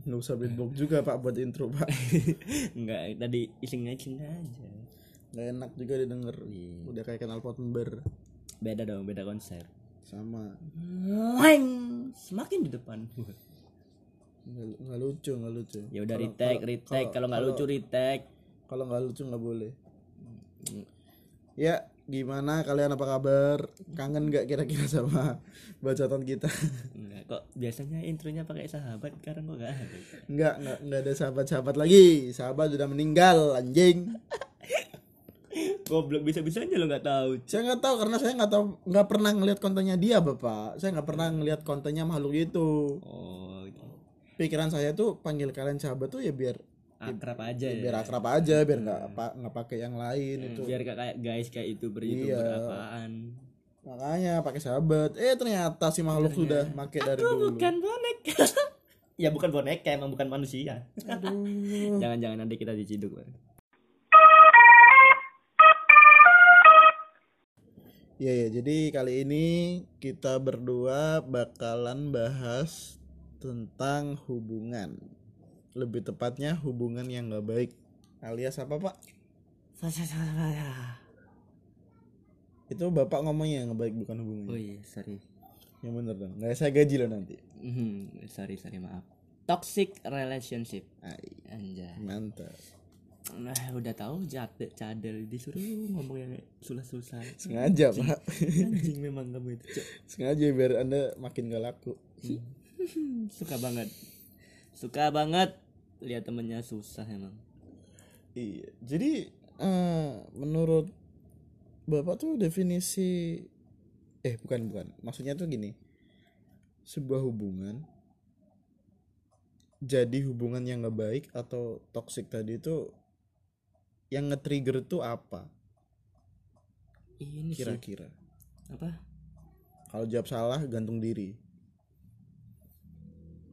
nggak usah beatbox juga pak buat intro pak Enggak, tadi iseng-iseng aja. nggak enak juga didengar udah kayak kenal pot member Beda dong, beda konser. sama Weng, semakin di depan. nggak nggak lucu nggak lucu Ya udah retake, retake. Kalau nggak lucu retake. kalau nggak lucu nggak boleh ya gimana kalian apa kabar kangen nggak kira-kira sama bacotan kita Enggak kok biasanya intronya pakai sahabat sekarang kok ada. nggak nggak nggak ada sahabat-sahabat lagi sahabat sudah meninggal anjing Goblok bisa-bisanya lo nggak tahu. saya nggak tahu karena saya nggak tahu nggak pernah ngelihat kontennya dia bapak saya nggak pernah ngelihat kontennya makhluk itu Oh, gitu. pikiran saya tuh panggil kalian sahabat tuh ya biar akrab aja ya. biar akrab aja biar nggak apa nggak pakai yang lain itu Biar kayak guys kayak itu Iya. berapaan. makanya pakai sahabat eh ternyata si makhluk sudah pakai dari dulu Bukan boneka. ya bukan boneka, emang bukan manusia. aduh Jangan-jangan nanti kita diciduk. Bang. Iya ya, jadi kali ini kita berdua bakalan bahas tentang hubungan. Lebih tepatnya hubungan yang gak baik. Alias apa pak? Itu bapak ngomongnya yang baik bukan hubungan. Oh iya, sorry. Yang bener dong. Nggak saya gaji loh nanti. Mhm, sorry, sorry, maaf. Toxic relationship. Ay, Anjay. mantap. Nah, udah tahu jadel cadel disuruh ngomong yang susah-susah. Sengaja pak. Anjing memang kamu itu. Cok. Sengaja biar anda makin gak laku. Suka banget. Suka banget lihat temennya susah emang. Iya. Jadi eh, menurut Bapak tuh definisi eh bukan bukan. Maksudnya tuh gini. Sebuah hubungan jadi hubungan yang nggak baik atau toxic tadi itu yang nge-trigger tuh apa Ini kira-kira? apa? Kalau jawab salah gantung diri.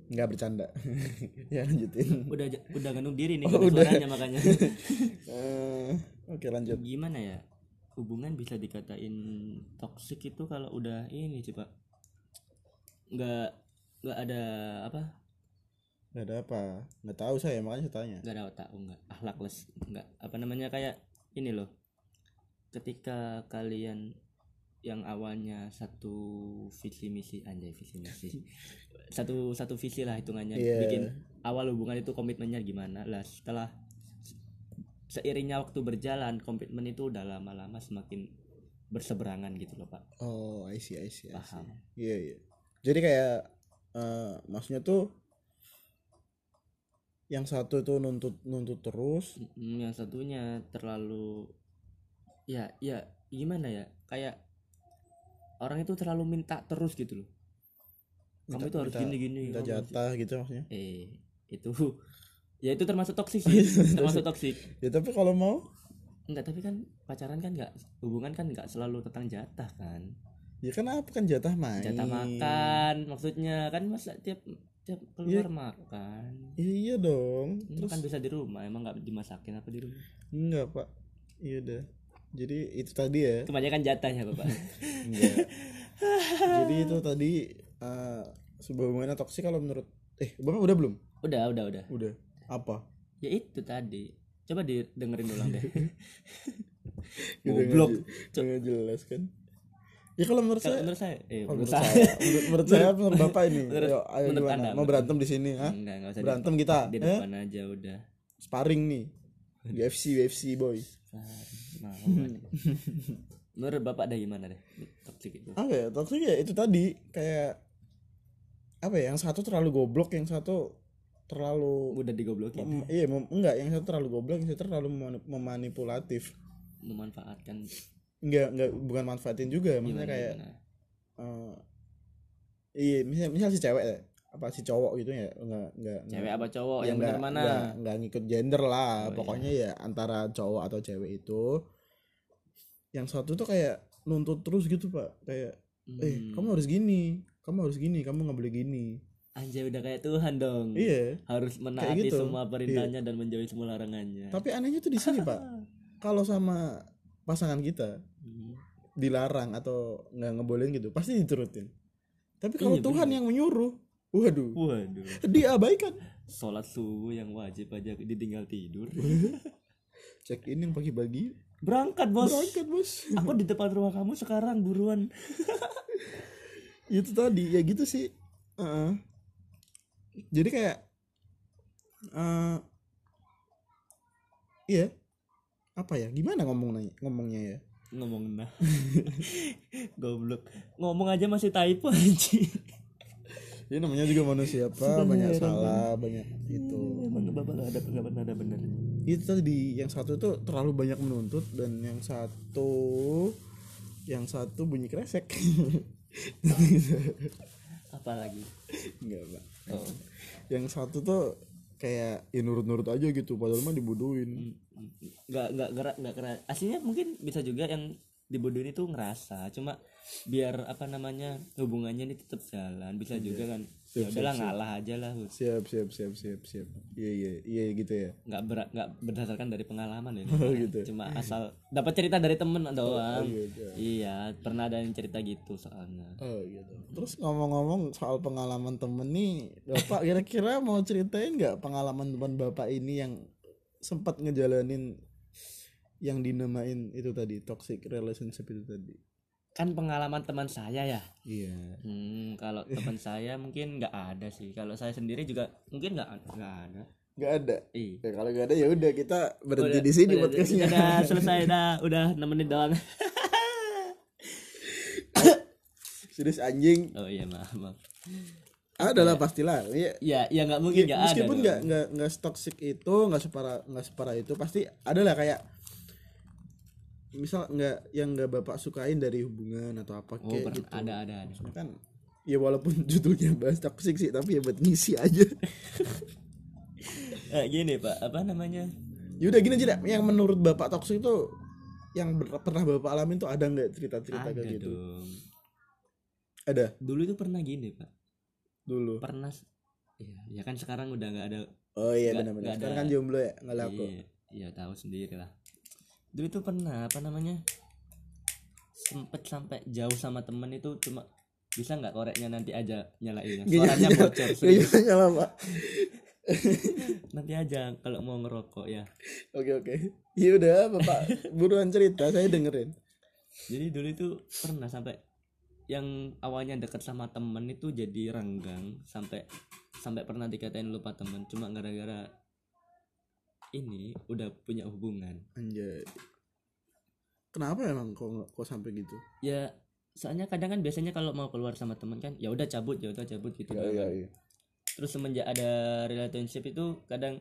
Nggak bercanda. ya lanjutin. Udah udah gantung diri nih Oh, udah. suaranya makanya. Eh, Oke lanjut. Gimana ya? Hubungan bisa dikatain toxic itu kalau udah ini sih, Pak. Nggak nggak ada apa? Nggak ada apa? Nggak tahu saya makanya saya tanya. nggak ada otak nggak akhlakless nggak apa namanya kayak ini loh ketika kalian yang awalnya satu visi misi anjay visi misi. Satu satu visi lah hitungannya. Iya. bikin awal hubungan itu komitmennya gimana lah. Setelah seiringnya waktu berjalan komitmen itu udah lama-lama semakin berseberangan gitu loh pak. Oh, I see, I see, paham. Iya, iya. Jadi kayak eh maksudnya tuh yang satu itu nuntut nuntut terus, yang satunya terlalu ya ya gimana ya? Kayak orang itu terlalu minta terus gitu loh. Kamu Minta- itu harus minta- gini gini minta harus- jatah gitu maksudnya. eh itu. Ya itu termasuk toksik sih. Termasuk toksik. Ya tapi kalau mau? Enggak tapi kan pacaran kan enggak hubungan kan enggak selalu tentang jatah kan. Ya kan apa kan jatah main. jatah makan maksudnya kan masa tiap tiap keluar makan. Iya dong. Terus? kan bisa di rumah emang nggak dimasakin apa di rumah? Enggak, Pak. Iya udah. Jadi itu tadi ya. kebanyakan jatahnya bapak Enggak. Jadi itu tadi eh sebuah hubungan toksik kalau menurut eh Bapak udah belum? udah udah udah Udah. Apa? ya itu tadi coba didengerin ulang deh Goblok. nggak nggak jelas kan? Ya kalau menurut kalau saya menurut saya eh Oh, menurut saya menurut, menurut saya, menurut bapak ini. Menurut- Ayo, ayo menurut gimana? Anda, Mau berantem di sini, ha? enggak enggak usah Berantem di, kita, di eh? depan aja udah Sparring nih. UFC, UFC boy. Mau menurut bapak ada gimana deh toxic itu Apa ya? Toxic ya itu tadi kayak apa ya? Yang satu terlalu goblok, yang satu terlalu udah digoblokin mem- iya mem- enggak, yang satu terlalu goblok, yang satu terlalu memani- memanipulatif. memanfaatkan Enggak, enggak bukan manfaatin juga, maksudnya gimana, kayak gimana? eh, iya, misal, misal si cewek ya, apa si cowok gitu ya, enggak enggak cewek apa cowok ya yang benar mana? nggak nggak ngikut gender lah. Oh, pokoknya ya antara cowok atau cewek itu yang satu tuh kayak nuntut terus gitu pak. Kayak eh Hmm. kamu harus gini kamu harus gini kamu nggak boleh gini. Anjay udah kayak Tuhan dong. Iya. Harus menaati gitu. semua perintahnya dan menjauhi semua larangannya. Tapi anehnya tuh di sini pak. Kalau sama pasangan kita Hmm. dilarang atau nggak ngebolehin gitu pasti diturutin. Tapi kalau Iya, Tuhan bener. yang menyuruh waduh. Waduh. Diabaikan. Sholat subuh yang wajib aja ditinggal tidur. Check in yang pagi-pagi. Berangkat bos. Berangkat bos. Aku di depan rumah kamu sekarang buruan. Itu tadi ya gitu sih. Heeh. jadi kayak eh iya. Apa ya? Gimana ngomong ngomongnya ya? Ngomong nah. Goblok. Ngomong aja masih typo anjing ya namanya juga manusia apa? Banyak salah banyak itu emang bapak gak ada gak pernah ada bener. Itu tadi yang satu tuh terlalu banyak menuntut dan yang satu yang satu bunyi kresek. Apa lagi? Enggak pak oh. yang satu tuh kayak ya nurut-nurut aja gitu padahal mah dibodohin. Nggak nggak gerak nggak keras aslinya mungkin bisa juga yang dibodohin itu ngerasa cuma biar apa namanya hubungannya ini tetap jalan bisa juga kan ya udahlah ngalah aja lah Hud. siap siap siap siap siap iya iya iya gitu ya nggak berat nggak berdasarkan dari pengalaman ya Oh, gitu. cuma asal dapat cerita dari temen doang gitu. iya pernah ada yang cerita gitu soalnya Oh gitu. Terus ngomong-ngomong soal pengalaman temen nih, bapak kira-kira mau ceritain nggak pengalaman teman bapak ini yang sempat ngejalanin yang dinamain itu tadi toxic relationship itu tadi? Kan pengalaman teman saya ya Iya. hmm, kalau teman saya mungkin nggak ada sih kalau saya sendiri juga mungkin nggak nggak ada Nggak ada. Ih. Ya kalau nggak ada ya udah kita berhenti Udah- di sini udah- podcastnya. udah selesai dah udah 6 menit doang Serius anjing. oh iya maaf maaf Ada lah pastilah. Iya. ya ya nggak mungkin nggak ada Meskipun nggak nggak nggak toxic itu nggak separah nggak separah itu pasti ada lah kayak misal nggak yang nggak bapak sukain dari hubungan atau apa oh kayak gitu. ada ada ada. Maksudnya kan ya walaupun judulnya bahas toxic sih tapi ya buat ngisi aja. Eh, gini pak. Apa namanya? Yaudah gini aja yang menurut bapak toxic itu yang ber- pernah bapak alamin tuh ada nggak cerita-cerita ada kayak gitu? dong. Ada? Dulu itu pernah gini pak. Dulu? Pernah Iya, ya kan sekarang udah nggak ada oh iya benar-benar. sekarang ada. kan jomblo ya nggak laku Iya, iya tahu sendiri lah. Dulu itu pernah apa namanya? Sempet sampai jauh sama temen itu cuma bisa nggak koreknya nanti aja nyalainnya. Nggak Suaranya nyala- bocor. serius. nyala pak nanti aja kalau mau ngerokok ya. oke oke ya udah bapak buruan cerita saya dengerin Jadi dulu itu pernah sampai yang awalnya deket sama temen itu jadi renggang sampai sampai pernah dikatain lupa temen cuma gara-gara ini udah punya hubungan. Anjay. Kenapa emang kok kok sampai gitu? Ya soalnya kadang kan biasanya kalau mau keluar sama teman kan ya udah cabut ya udah cabut gitu Iya, iya, kan. iya. terus semenjak ada relationship itu kadang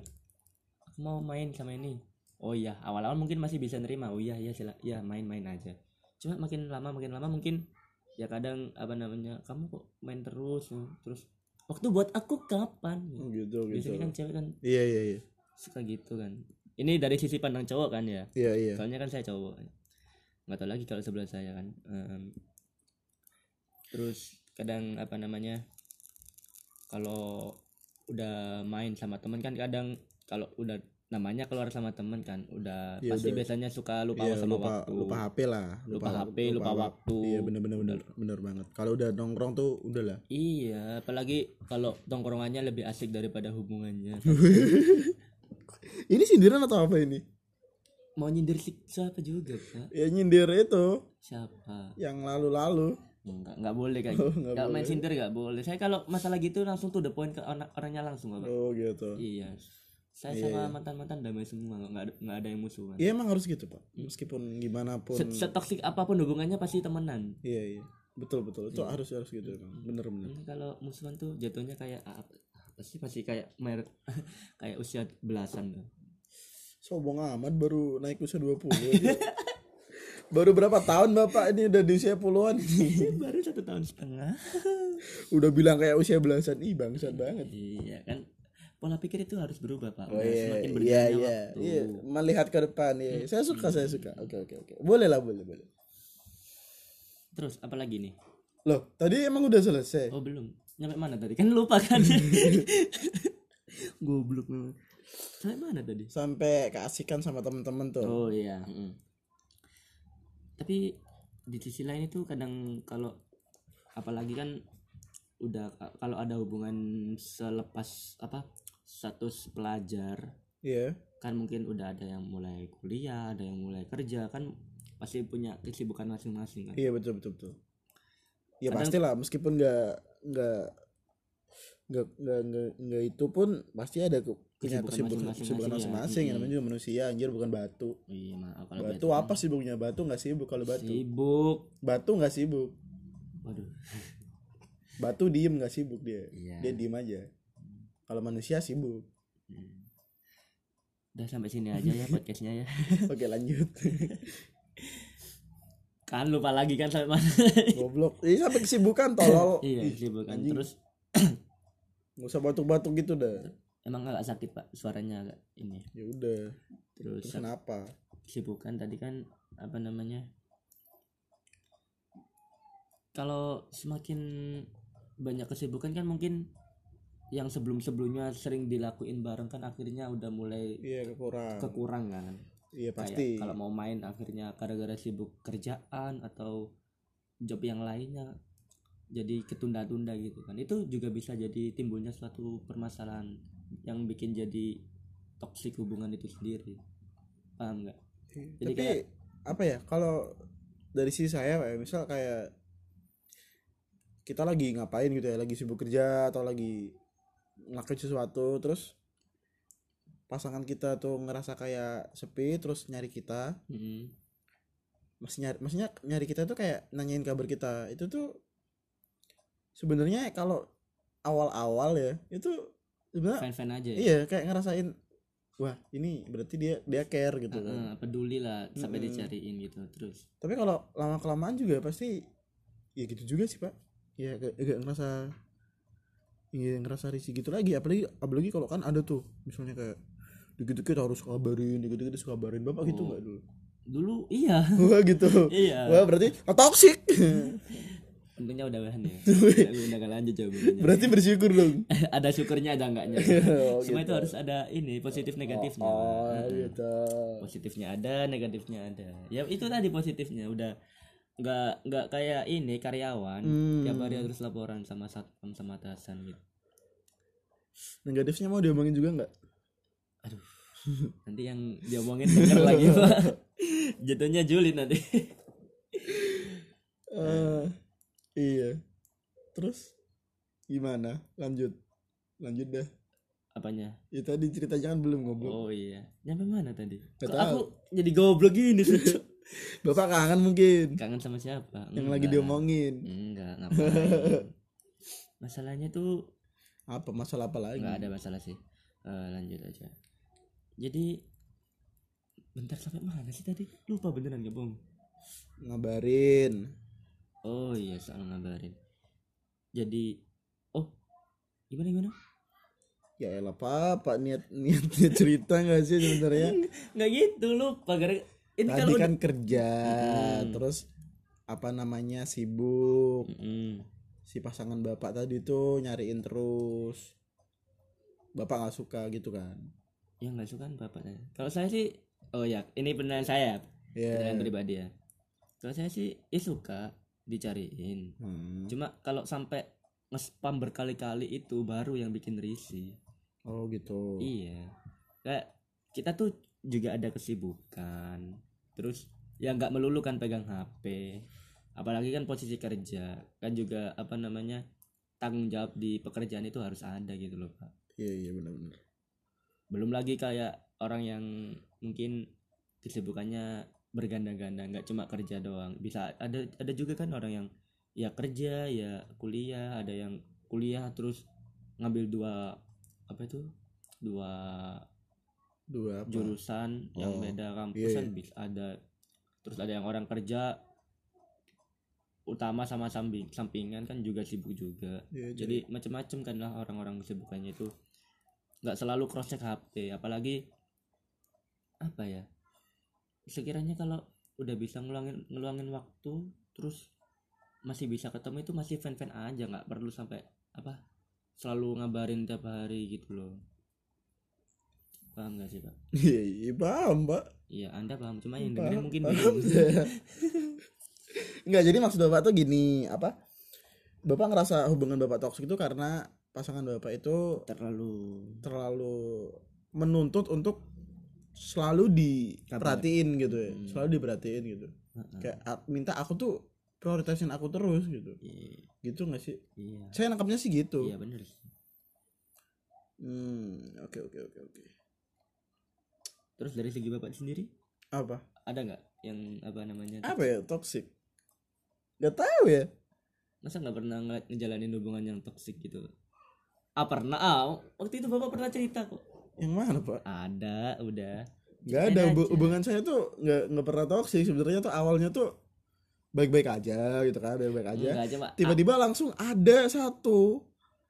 aku mau main sama ini. Oh iya awal-awal mungkin masih bisa nerima. Oh iya iya sila ya main-main aja. Cuma makin lama makin lama mungkin ya kadang apa namanya kamu kok main terus terus waktu buat aku kapan? Oh, gitu gitu. Biasanya kan cewek kan iya iya iya suka gitu kan. Ini dari sisi pandang cowok kan ya? Iya iya. Soalnya kan saya cowok. Nggak tahu lagi kalau sebelah saya kan. Em, terus kadang apa namanya kalau udah main sama temen kan kadang kalau udah namanya keluar sama temen kan udah Iya, pasti udah. biasanya suka lupa Iya, sama lupa waktu. lupa HP lah Lupa HP, lupa waktu. iya bener bener. bener bener banget. Kalau udah nongkrong tuh udah lah. Iya apalagi kalau tongkrongannya lebih asik daripada hubungannya ini sindiran atau apa ini mau nyindir si- siapa juga pak ya nyindir itu siapa yang lalu-lalu Enggak, enggak boleh kayak Oh, gitu. nggak Kalau main boleh. sindir enggak boleh. Saya kalau masalah gitu langsung tuh the point ke orang- orangnya langsung Bapak. oh gitu Iya. Saya Iya, sama iya. mantan-mantan damai semua, enggak ada enggak ada yang musuhan. Iya emang harus gitu pak meskipun gimana pun Se- Setoksik apa pun hubungannya pasti temenan. iya iya betul betul itu harus harus gitu emang bener bener Ini kalau musuhan tuh jatuhnya kayak apa, apa sih pasti kayak mer kayak usia belasan tuh. Sombong amat baru naik usia 20 aja. baru berapa tahun bapak ini udah di usia puluhan Baru satu tahun setengah. udah bilang kayak usia belasan ih bangsat banget iya kan pola pikir itu harus berubah pak. Oh iya, semakin iya, berjalannya iya, waktu. iya, melihat ke depan ya. Saya suka, saya suka. Oke, oke, oke. Boleh lah, boleh, boleh. Terus apa lagi nih? Loh, tadi emang udah selesai. Oh belum. Nyampe mana tadi? Kan lupa kan. Goblok memang. Sampai mana tadi? Sampai keasikan sama temen-temen tuh. Oh iya. mm. Tapi di sisi lain itu kadang kalau apalagi kan udah kalau ada hubungan selepas apa status pelajar Iya. kan mungkin udah ada yang mulai kuliah ada yang mulai kerja kan pasti punya kesibukan masing-masing kan Iya betul betul betul. Ya Kadang- pastilah meskipun nggak nggak nggak nggak nggak itu pun pasti ada punya Kesibukan kesibukan masing-masing ya. namanya juga manusia anjir bukan batu. iya maaf kalau Batu apa sibuknya? Batu nggak sibuk kalau batu. sibuk Batu nggak sibuk. waduh Batu diem nggak sibuk dia. iya Dia diem aja. Kalau manusia sibuk. Hmm. udah sampai sini aja ya podcastnya ya Oke lanjut. kan lupa lagi kan sampai mana Goblok. Ini sampai kesibukan tolol. iya kesibukan anjing. terus nggak usah batuk-batuk gitu dah. emang agak sakit pak suaranya agak ini Ya udah. terus Terus kenapa? kesibukan tadi kan apa namanya kalau semakin banyak kesibukan kan mungkin yang sebelum-sebelumnya sering dilakuin bareng kan akhirnya udah mulai Iya kurang. kekurang kan Iya pasti. kalau mau main akhirnya gara-gara sibuk kerjaan atau job yang lainnya jadi ketunda-tunda gitu kan. Itu juga bisa jadi timbulnya suatu permasalahan yang bikin jadi toksik hubungan itu sendiri. Paham nggak? Jadi tapi kayak- apa ya kalau dari sisi saya kayak misal kayak kita lagi ngapain gitu ya lagi sibuk kerja atau lagi ngelakuin sesuatu terus pasangan kita tuh ngerasa kayak sepi terus nyari kita. Mm-mm. masih nyari maksudnya nyari kita tuh kayak nanyain kabar kita. Itu tuh sebenarnya kalau awal-awal ya itu sebenarnya fan-fan aja ya? iya kayak ngerasain wah ini berarti dia dia care gitu kan. Heeh, peduli lah sampai dicariin gitu terus. Tapi kalau lama kelamaan juga pasti ya gitu juga sih pak. Ya agak, agak ngerasa ya ngerasa risih gitu lagi. Apalagi apalagi kalau kan ada tuh misalnya kayak dikit-dikit harus kabarin dikit-dikit harus kabarin. Bapak gitu Oh. nggak dulu? Dulu iya. Wah gitu. Iya. Wah berarti oh, toxic tentunya udah bahan ya. Udah, gak lanjut jawabannya berarti bersyukur dong. Ada syukurnya ada enggaknya Oh, semua gitu. itu harus ada ini positif negatifnya. oh Mm-mm. gitu. Positifnya ada negatifnya ada. Ya itu tadi positifnya. Udah nggak nggak kayak ini karyawan. Hmm. tiap hari harus laporan sama satpam sama atasan gitu. Negatifnya mau diomongin juga nggak? Aduh. Nanti yang diomongin denger lagi pak. Jatuhnya julid nanti. Eh, iya. Terus? Gimana? Lanjut. Lanjut dah apanya? Ya tadi ceritanya kan belum ngobrol oh iya. Nyampe mana tadi? Gak Kok tahu. aku jadi goblok gini sih? Bapak kangen mungkin. Kangen sama siapa? Yang lagi Enggak. diomongin. Enggak ngapain? Masalahnya tuh apa? Masalah apa lagi? Nggak ada masalah sih. Eh, lanjut aja. Jadi bentar sampai mana sih tadi? Lupa beneran gak bohong ngabarin oh iya soal ngabarin. Jadi oh gimana gimana? Ya elah papa niat niat, niat cerita nggak sih sebenarnya? Nggak gitu lupa gara ini tadi kan kerja Mm-mm. terus apa namanya sibuk. Mm-mm. si pasangan bapak tadi tuh nyariin terus. Bapak nggak suka gitu kan? Yang nggak suka kan bapaknya. Kalau saya sih oh ya ini penilaian saya. Ya penilaian pribadi ya. Kalau saya sih ya suka dicariin Hmm. cuma kalau sampai nge-spam berkali-kali itu baru yang bikin risih oh gitu Iya. Kayak kita tuh juga ada kesibukan. Terus ya nggak melulu kan pegang HP. Apalagi kan posisi kerja kan juga apa namanya tanggung jawab di pekerjaan itu harus ada gitu loh pak. iya iya benar-benar Belum lagi kayak orang yang mungkin kesibukannya berganda-ganda nggak cuma kerja doang. Bisa ada ada juga kan orang yang ya kerja ya kuliah ada yang kuliah terus ngambil dua apa itu? Dua dua apa? jurusan yang Oh, beda kampus iya, kan bisa ada. Terus ada yang orang kerja utama sama samping sampingan kan juga sibuk juga. Iya, jadi macam-macam kan lah orang-orang kesibukannya itu. Nggak selalu cross check HP apalagi apa ya sekiranya kalau udah bisa ngeluangin ngeluangin waktu terus masih bisa ketemu itu masih fan-fan aja nggak perlu sampai apa selalu ngabarin tiap hari gitu loh paham gak sih pak iya iya paham pak Iya, Anda paham. Cuma yang dengerin mungkin paham. Enggak, jadi maksud Bapak tuh gini, apa? bapak ngerasa hubungan bapak toksik itu karena pasangan bapak itu terlalu terlalu menuntut untuk selalu diperhatiin gitu ya. Hmm. selalu diperhatiin gitu. Heeh. kayak "A- minta aku tuh prioritasin aku terus gitu. Iya, gitu nggak sih? Iya. Saya nangkapnya sih gitu. Iya bener sih. hmm oke oke oke oke. Terus dari segi bapak sendiri? Apa? Ada nggak yang apa namanya apa ya toxic? nggak tahu ya. Masa nggak pernah ngejalanin hubungan yang toksik gitu? Ah pernah. Ah waktu itu bapak pernah cerita kok yang mana pak? Ada udah. Nggak Ceritain ada. Aja. hubungan saya tuh nggak nggak pernah toxic. Sebenarnya tuh awalnya tuh baik-baik aja gitu kan baik-baik aja. Tiba-tiba langsung ada satu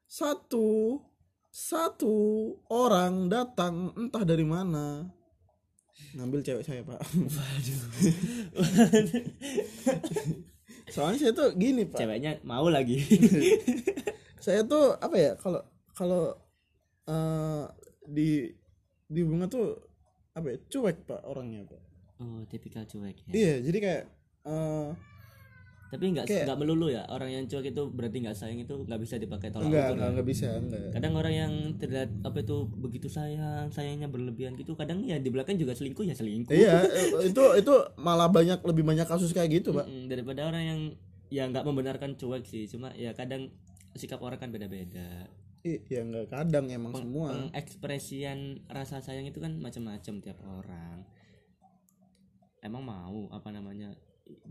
satu satu orang datang entah dari mana. Ngambil cewek saya pak. Soalnya saya tuh gini pak. Ceweknya mau lagi. Saya tuh apa ya kalau kalau eh, di di hubungan tuh apa ya cuek pak orangnya pak. Oh tipikal cuek ya. Iya jadi kayak eh, tapi nggak nggak melulu ya orang yang cuek itu berarti nggak sayang itu nggak bisa dipakai tolak enggak ukur enggak ya. enggak bisa enggak kadang orang yang terlihat apa itu begitu sayang sayangnya berlebihan gitu kadang ya di belakang juga selingkuh ya selingkuh. Iya itu itu malah banyak lebih banyak kasus kayak gitu pak. Mm-mm, daripada orang yang ya nggak membenarkan cuek sih cuma ya kadang sikap orang kan beda-beda ya enggak kadang emang semua. pengekspresian rasa sayang itu kan macam-macam tiap orang. Emang mau apa namanya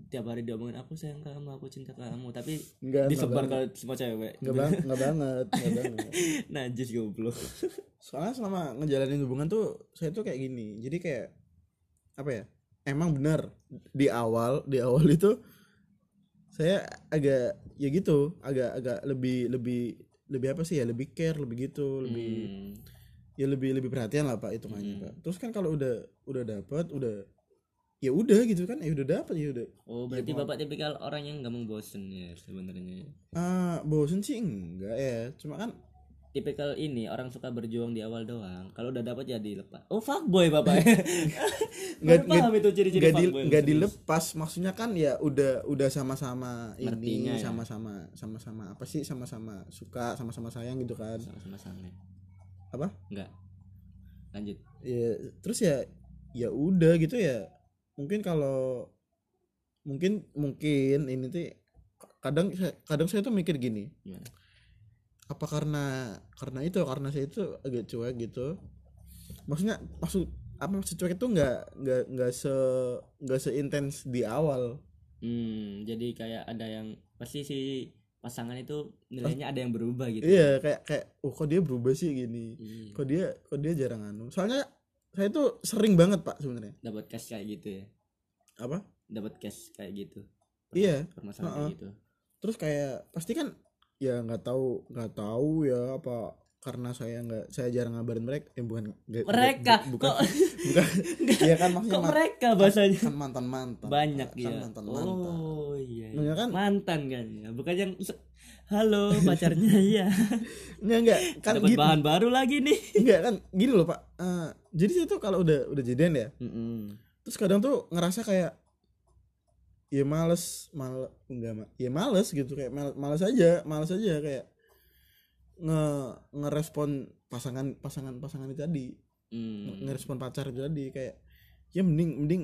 tiap hari diomongin aku sayang kamu aku cinta kamu. Tapi enggak disebar ke semua cewek. Enggak bang enggak banget enggak banget. Najis goblok. Soalnya selama ngejalanin hubungan tuh saya tuh kayak gini. Jadi kayak apa ya emang benar di awal di awal itu saya agak ya gitu agak agak lebih lebih lebih apa sih ya lebih care lebih gitu lebih Hmm. ya lebih lebih perhatian lah pak itu Hmm. pak terus kan kalau udah udah dapat udah ya udah gitu kan ya udah dapat ya udah oh berarti mau- bapak tipikal orang yang gampang bosen ya sebenarnya ah bosen sih enggak ya cuma kan tipikal ini orang suka berjuang di awal doang. Kalau udah dapat ya dilepas. Oh fuckboy bapak. Nggak- paham itu ciri-ciri nggak di, nggak serius. dilepas. Maksudnya kan ya udah udah sama-sama ini ya. sama-sama sama-sama apa sih? Sama-sama suka sama-sama sayang gitu kan. Sama-sama sange apa? Enggak lanjut. Ya terus ya ya udah gitu ya. Mungkin kalau mungkin mungkin ini tuh kadang kadang saya tuh mikir gini. Gimana? Apa karena karena itu karena saya itu agak cuek gitu maksudnya maksud apa maksud cuek itu nggak nggak nggak se nggak seintens di awal Hmm, jadi kayak ada yang pasti si pasangan itu nilainya ada yang berubah gitu. iya kayak kayak oh kok dia berubah sih gini Iya. kok dia kok dia jarang anu soalnya saya tuh sering banget pak sebenarnya Dapat cash kayak gitu ya. apa Dapat cash kayak gitu. Iya. Permasalahan Heeh. kayak gitu. terus kayak pasti kan ya nggak tahu nggak tahu ya apa karena saya nggak saya jarang ngabarin mereka eh bukan Mereka bu- bukan kok bukan iya kan maksudnya kok mereka bahasanya kan mantan mantan banyak kan ya. mantan mantan Oh iya. iya. Maksudnya kan- mantan kan ya. Bukan yang halo pacarnya ya. nggak nggak kan Dapat gitu bahan baru lagi nih. nggak kan gini loh pak Eh, jadi saya tuh kalau udah udah jadian ya Mm-mm. terus kadang tuh ngerasa kayak ya males mal enggak ma- ya males gitu kayak mal, males aja males aja kayak nge ngerespon pasangan pasangan pasangan itu tadi Hmm. ngerespon pacar itu tadi kayak ya mending mending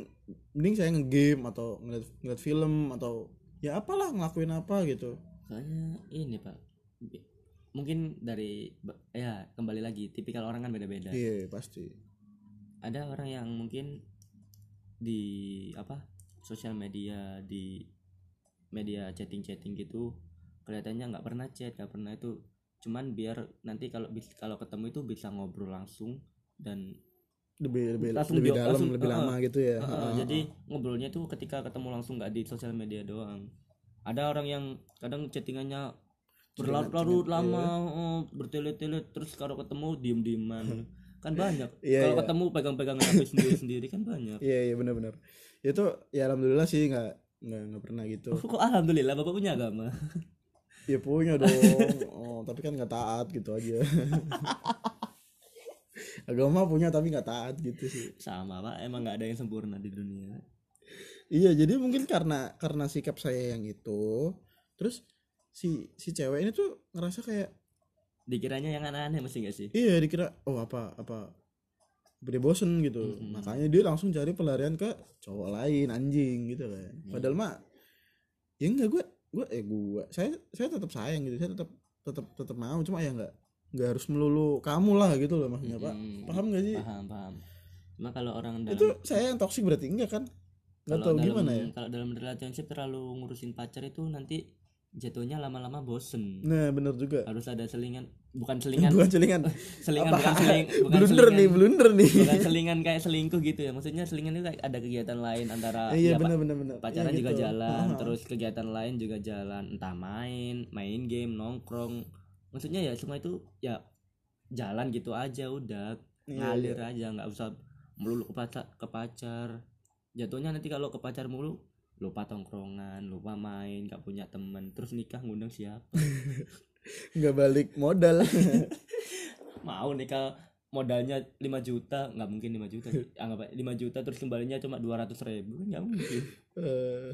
mending saya ngegame atau ngeliat, ngeliat film atau ya apalah ngelakuin apa gitu Soalnya ini pak, mungkin dari ya kembali lagi tipikal orang kan beda-beda. iya pasti Ada orang yang mungkin di apa sosial media di media chatting-chatting gitu kelihatannya nggak pernah chat nggak pernah itu. Cuman biar nanti kalau kalau ketemu itu bisa ngobrol langsung dan lebih lebih Langsung lebih dalam langsung- lebih uh-uh. lama gitu ya. Uh, uh, Heeh, jadi ngobrolnya tuh ketika ketemu langsung nggak di sosial media doang. Ada orang yang kadang chattingannya berlarut-larut Chattingan, lama uh, bertele-tele terus kalau ketemu diem-dieman kan banyak. Iya, kalau iya. ketemu pegang-pegang HP sendiri-sendiri kan banyak. Iya iya benar-benar. Itu ya alhamdulillah sih nggak nggak nggak pernah gitu. Kok alhamdulillah? Bapak punya agama? Ya punya dong. Oh tapi kan nggak taat gitu aja. Agama punya tapi nggak taat gitu sih. Sama pak. Emang nggak ada yang sempurna di dunia. Iya jadi mungkin karena karena sikap saya yang itu terus si si cewek ini tuh ngerasa kayak dikiranya yang aneh-aneh mesti gak sih? Iya dikira oh apa apa? Dia bosen gitu. Mm-mm. makanya dia langsung cari pelarian ke cowok lain anjing gitu kan. Iya. padahal mah ya enggak gue gue eh gue saya saya tetap sayang gitu. Saya tetap tetap tetap mau. Cuma ya enggak enggak harus melulu kamu lah gitu loh maksudnya pak. Mm-mm. paham gak sih? Paham paham. Cuma kalau orang dalam itu saya yang toksik berarti enggak kan? Nggak tahu dalam, gimana ya? kalau dalam relationship terlalu ngurusin pacar itu nanti jatuhnya lama-lama bosen. Nah bener juga. Harus ada selingan bukan selingan. Bukan selingan. Apa? bukan seling bukan blunder selingan, nih blunder nih. Bukan selingan kayak selingkuh gitu ya. Maksudnya selingan itu kayak ada kegiatan lain antara iya ya, bener bener bener. pacaran juga gitu. jalan Aha. terus kegiatan lain juga jalan. Entah main main game nongkrong. Maksudnya ya semua itu ya jalan gitu aja udah Iya, ngalir iya. aja. Nggak usah melulu ke pacar ke pacar. Jatuhnya nanti kalau ke pacar mulu lupa tongkrongan lupa main nggak punya teman terus nikah ngundang siapa? Nggak balik modal. Mau nikah modalnya 5 juta. Nggak mungkin 5 juta anggap aja 5 juta terus kembalinya cuma 200 ribu. Kan nggak mungkin. Eh,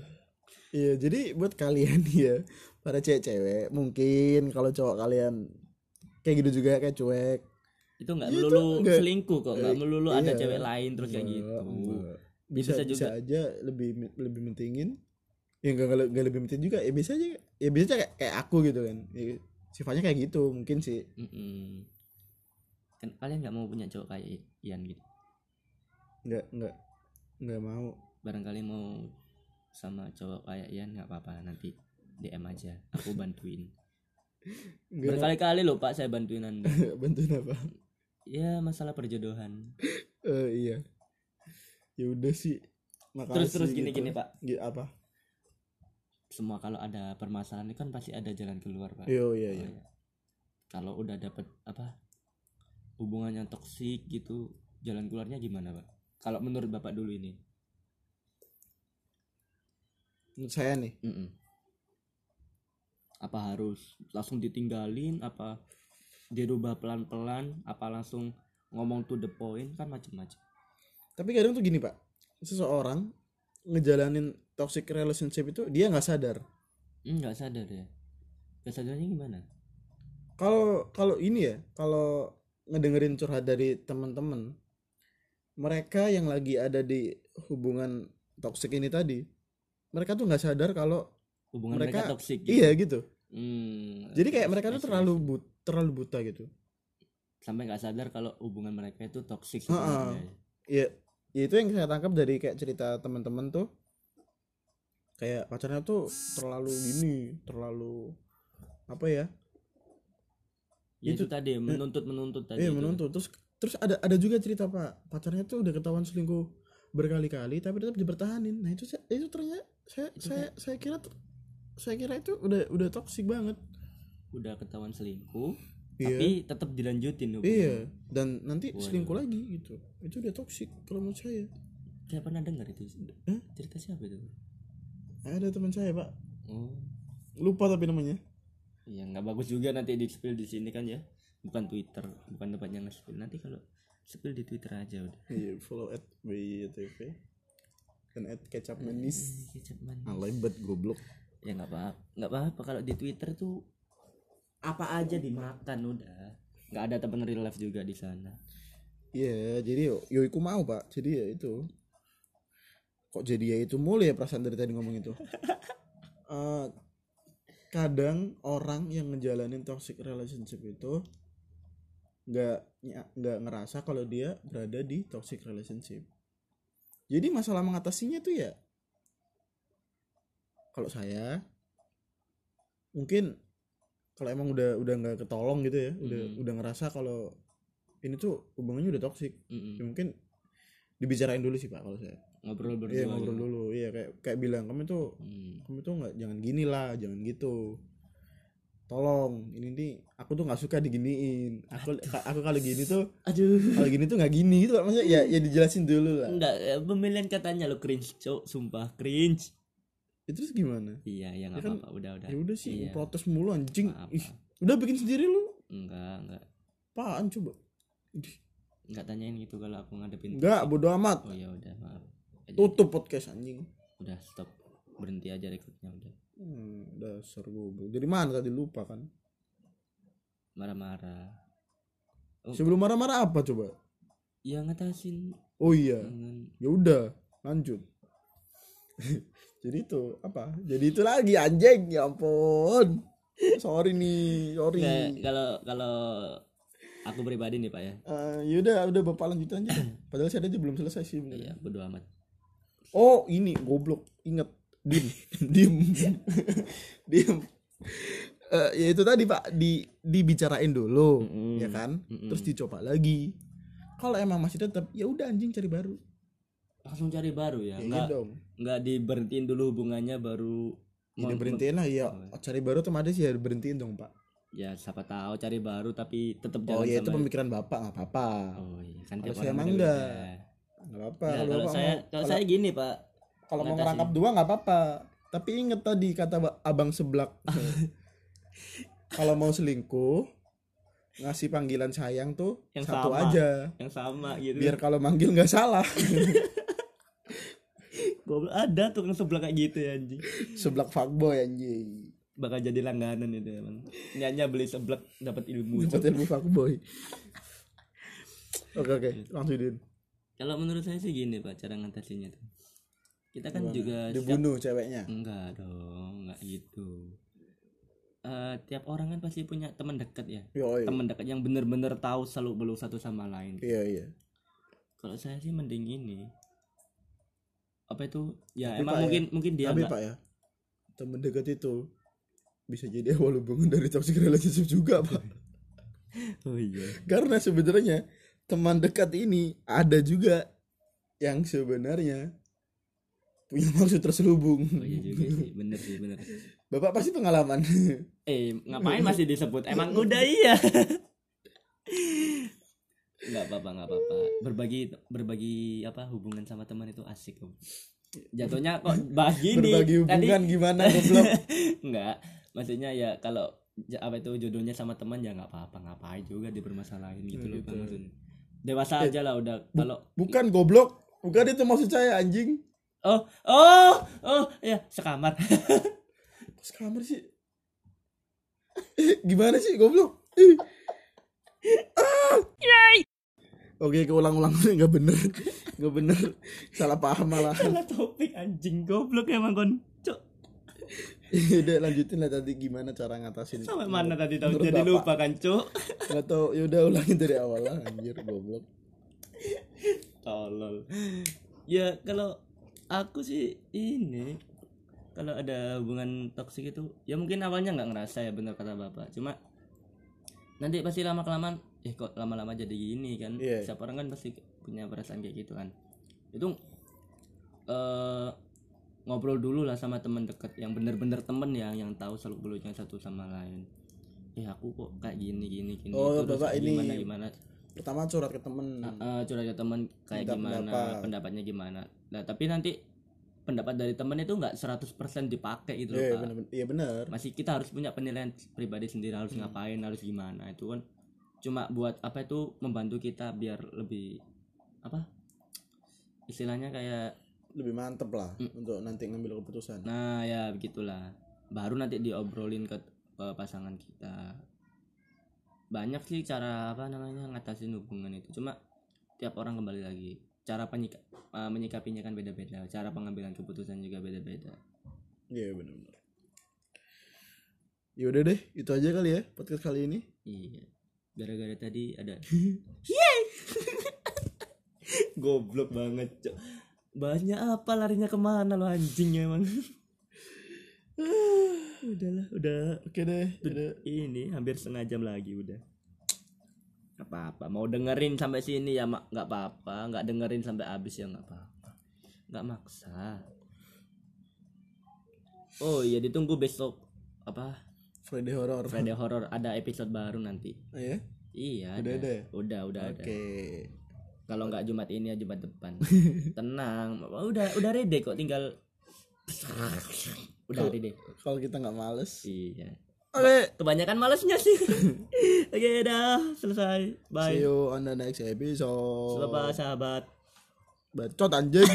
iya jadi buat kalian ya para cewek-cewek mungkin kalau cowok kalian kayak gitu juga kayak cuek. Itu nggak melulu selingkuh kok nggak Eh, melulu ada iya. cewek lain terus kayak gitu. enggak. Bisa Bisa bisa, juga. aja lebih lebih mentingin. Ya enggak enggak, enggak lebih penting juga ya bisa aja ya bisa aja kayak, kayak aku gitu kan. Ya, sifatnya kayak gitu mungkin sih. Kan kalian nggak mau punya cowok kayak Ian gitu? Enggak enggak enggak mau. Barangkali mau sama cowok kayak Ian nggak apa-apa nanti DM aja aku bantuin. Berkali-kali loh pak saya bantuin anda. Bantuin apa? Ya masalah perjodohan. Eh iya ya udah sih. Makasih terus terus gitu. gini gini pak. Gi- apa? Semua kalau ada permasalahan itu kan pasti ada jalan keluar pak. Yo iya Oh, iya. iya. kalau udah dapet apa hubungan yang toksik gitu jalan keluarnya gimana pak? Kalau menurut bapak dulu ini. Menurut saya nih. Mm-mm. apa harus langsung ditinggalin? Apa dirubah pelan-pelan? Apa langsung ngomong to the point? Kan macam-macam tapi kadang tuh gini pak. Seseorang ngejalanin toxic relationship itu dia nggak sadar. Hmm, nggak sadar ya? Kesadarannya gimana? Kalau kalau ini ya kalau ngedengerin curhat dari teman-teman mereka yang lagi ada di hubungan toxic ini tadi mereka tuh nggak sadar kalau hubungan mereka, mereka toksik gitu. iya gitu. Hmm, jadi kayak mereka tuh terlalu but terlalu buta gitu. Sampai nggak sadar kalau hubungan mereka itu ya ya itu yang saya tangkap dari kayak cerita teman-teman tuh. Kayak pacarnya tuh terlalu gini terlalu apa ya? Ya itu, Itu- tadi menuntut menuntut tadi iya menuntut. Terus terus ada ada juga cerita pak. Pacarnya tuh udah ketahuan selingkuh berkali-kali tapi tetap dipertahanin. Nah itu saya- itu ternyata saya Itu saya saya kira tuh saya kira itu udah udah toksik banget. Udah ketahuan selingkuh iya. Tapi tetap dilanjutin hubungan. iya dan nanti Waduh. selingkuh lagi gitu. Itu udah toksik kalau menurut saya. Saya pernah dengar itu Hah? cerita siapa itu? Ada teman saya pak. Oh. Lupa tapi namanya. Iya nggak bagus juga nanti di spill di sini kan ya. Bukan Twitter bukan tempatnya nge-spill. Nanti kalau spill di Twitter aja udah. Iya follow at BYTV dan at kecap manis. Eh, kecap manis. alay bet goblok. Ya nggak apa nggak apa-apa. Kalau di Twitter tuh apa aja dimakan udah nggak ada temen real life juga di sana Iya, jadi yo, yo iku mau pak. Jadi ya itu. Kok jadi ya itu mulu ya perasaan dari tadi ngomong itu. Eh, kadang orang yang ngejalanin toxic relationship itu nggak nggak ngerasa kalau dia berada di toxic relationship. Jadi masalah mengatasinya tuh ya kalau saya mungkin kalau emang udah udah nggak ketolong gitu ya, udah Hmm. udah ngerasa kalau ini tuh hubungannya udah toxic Mm-mm. ya mungkin dibicarain dulu sih pak kalau saya. Ngobrol berdua iya ngobrol dulu. Iya kayak kayak bilang kamu tuh Hmm. kamu tuh nggak jangan gini lah jangan gitu. Tolong ini nih aku tuh nggak suka diginiin. Aku aku kalau gini tuh aduh. kalau gini tuh nggak gini gitu maksudnya ya ya dijelasin dulu lah. Enggak eh, pemilihan katanya lo cringe cok sumpah cringe itu terus gimana? Iya ya nggak Ya kan, apa-apa. Udah udah. ya udah sih Iya. protes mulu anjing. Maaf, ih maaf. udah bikin sendiri lu? Enggak enggak apaan coba? Enggak tanyain gitu kalau aku ngadepin enggak bodo amat. Oh ya udah maaf. Aja. tutup podcast anjing. Udah stop. Berhenti aja rekrutnya udah. Hmm, dasar goblok. Dari mana tadi lupa kan? Marah-marah. Oh. sebelum marah-marah apa coba? Ya ngatasin. Oh iya. Ya udah lanjut jadi itu apa? Jadi itu lagi anjing. Ya ampun. Sorry nih sorry. Kalau kalau aku pribadi nih pak ya. Eh, yaudah udah bapak lanjut aja. Padahal saya aja belum selesai sih bener. iya bodo amat. Oh ini goblok. Inget dim. Dim. Dim. Eh, ya itu tadi pak. Di dibicarain dulu Mm-mm. ya kan? Mm-mm. terus dicoba lagi. Kalau emang masih tetap ya udah anjing cari baru. Langsung cari baru ya? Ya, nggak. dong nggak diberhentiin dulu hubungannya baru ya berhentiin lah ya cari baru otomatis ya berhentiin dong pak. Ya siapa tahu cari baru tapi tetap oh jalan ya itu sama pemikiran bapak nggak apa-apa. Oh iya kan Kalau saya emang enggak. nggak. Apa-apa kalau saya mau kalau saya gini pak. kalau mau ngerangkap dua nggak apa-apa. Tapi inget tadi kata ba- abang seblak kalau mau selingkuh ngasih panggilan sayang tuh Yang satu sama. aja. Yang sama gitu. Biar kalau manggil nggak salah Goblok. Ada tuh yang sebelah kayak gitu ya anjing. Seblak fuckboy anjing. Bakal jadi langganan itu emang. Nyanyi beli seblak dapat ilmu. Dapat ilmu fuckboy. Oke oke. Lanjutin. Kalau menurut saya sih gini pak cara ngatasinnya tuh. Kita kan Gimana? juga dibunuh ceweknya? Enggak dong enggak gitu. Eh, tiap orang kan pasti punya teman dekat ya. Yo, iya. teman dekat yang bener-bener tahu selalu belum satu sama lain. Iya iya. Kalau saya sih mending ini apa itu? Ya Tapi, emang Pak, ya, mungkin mungkin dia tapi enggak pak ya. Temen dekat itu bisa jadi awal hubungan dari toxic relationship juga pak. Oh iya. Karena sebenarnya teman dekat ini ada juga yang sebenarnya punya maksud terselubung. Oh iya juga sih. Bener sih bener. Bapak pasti pengalaman. Eh ngapain masih disebut? Emang udah iya nggak apa-apa nggak apa-apa. Berbagi berbagi apa hubungan sama teman itu asik kok jatuhnya kok bahas gini? Berbagi hubungan gimana goblok? Enggak, maksudnya ya kalau apa itu jodohnya sama teman ya nggak apa-apa. Ngapain juga dipermasalahin gitu loh. Bang, maksudnya. Dewasa aja lah udah. kalau bukan goblok. Bukan itu maksud saya anjing. Oh oh oh ya sekamar. Pas kamar sih? Gimana sih goblok. Ah. Oke keulang-ulang nggak bener. Nggak bener. Salah paham malah. Salah topik anjing. Goblok emang kon Cok, udah lanjutin lah tadi gimana cara ngatasin sampai mana tadi tahu? jadi Bapak. lupa kan cuk? Nggak tahu. Ya udah ulangin dari awal lah anjir goblok. Tolol. Ya kalau aku sih ini kalau ada hubungan toksik itu ya mungkin awalnya nggak ngerasa ya bener kata bapak. Cuma nanti pasti lama kelamaan eh kok lama-lama jadi gini kan Iya. setiap orang kan pasti punya perasaan kayak gitu kan itu eh ngobrol dulu lah sama teman dekat yang bener-bener temen ya yang tahu seluk beluknya satu sama lain eh aku kok kayak gini gini gini Oh, terus Bapak ini- gimana gimana pertama curhat ke temen uh, curhat ke teman kayak Minta gimana pendapat. pendapatnya gimana nah tapi nanti pendapat dari teman itu nggak 100% dipakai gitu loh iya Pak. bener iya bener masih kita harus punya penilaian pribadi sendiri harus Hmm. ngapain harus gimana itu kan cuma buat apa itu membantu kita biar lebih apa istilahnya kayak lebih mantep lah Hmm. untuk nanti ngambil keputusan. Nah ya begitulah. Baru nanti diobrolin ke, ke pasangan kita. Banyak sih cara apa namanya ngatasin hubungan itu. Cuma tiap orang kembali lagi. Cara penyika- uh, menyikapinya kan beda-beda. Cara pengambilan keputusan juga beda-beda. Iya bener-bener ya udah deh itu aja kali ya podcast kali ini. Iya gara-gara tadi ada. Goblok banget cok. Banyak apa larinya ke mana lo anjing emang? Udahlah udah. Oke deh udah. Ini hampir setengah jam lagi udah. Nggak apa-apa. Mau dengerin sampai sini ya mak. Nggak apa-apa. Nggak dengerin sampai habis ya nggak apa-apa. Nggak maksa. Oh iya ditunggu besok apa Friday horror. Friday Horror ada episode baru nanti. Oh, ya iya Udah ada. ada ya? udah udah oke. Ada kalau nggak Jumat ini ya Jumat depan. Tenang. Udah udah ready kok tinggal udah ready. kalau kita nggak males. Iya. Oke. Kebanyakan malesnya sih. Oke dah. Selesai. Bye. See you on the next episode. Selamat sahabat. Bacot anjing